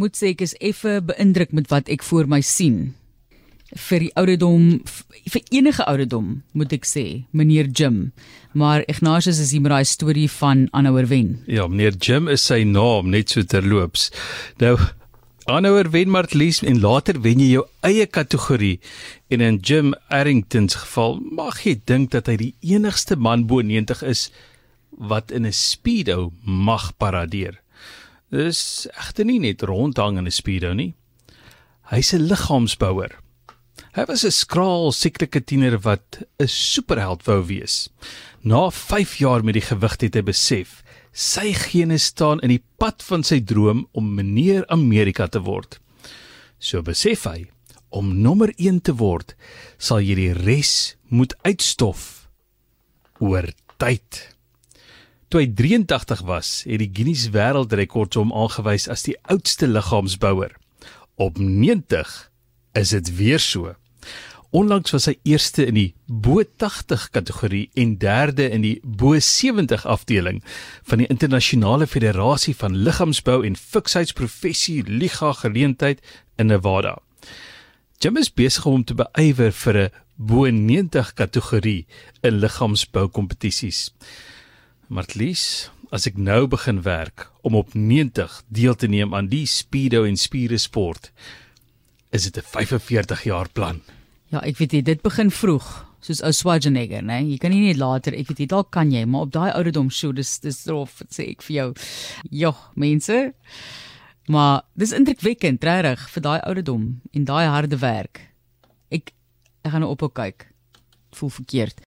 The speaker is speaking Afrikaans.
moet sê ek is effe beïndruk met wat ek voor my sien. Vir die ouderdom vir enige ouderdom moet ek sê, meneer Jim. Maar Ignatius is hier met daai storie van aanhouer wen. Ja, meneer Jim is sy naam net so terloops. Nou aanhouer wen Martlies en later wen jy jou eie kategorie en in Jim Arrington se geval mag jy dink dat hy die enigste man bo 90 is wat in 'n speedo mag paradeer. Dis egter nie net rondhang in 'n speedo nie. Hy's 'n liggaamsbouer. Hy was 'n skraal, siektelike tiener wat 'n superheld wou wees. Na 5 jaar met die gewig het hy besef sy gene staan in die pad van sy droom om meneer Amerika te word. So besef hy om nommer 1 te word, sal jy die res moet uitstof oor tyd. Toe hy 83 was, het die Guinness Wêreldrekord hom aangewys as die oudste liggaamsbouer. Op 90 is dit weer so. Onlangs was hy eerste in die bo 80 kategorie en derde in die bo 70 afdeling van die internasionale federasie van liggaamsbou en fiksheidsprofessie Liga geleentheid in Nevada. Jim is besig om te beywer vir 'n bo 90 kategorie in liggaamsbou kompetisies. Martlies, as ek nou begin werk om op 90 deel te neem aan die speedo en spiere sport, is dit 'n 45 jaar plan. Ja, ek weet jy, dit begin vroeg, soos ou Schwarzenegger, né? Jy kan nie net later, ek weet jy, dalk kan jy, maar op daai ouderdom sou dis dis rof, sê ek vir jou. Ja, mense. Maar dis indrukwekkend, regtig, vir daai ouderdom en daai harde werk. Ek ek gaan nou ophou kyk. Voel verkeerd.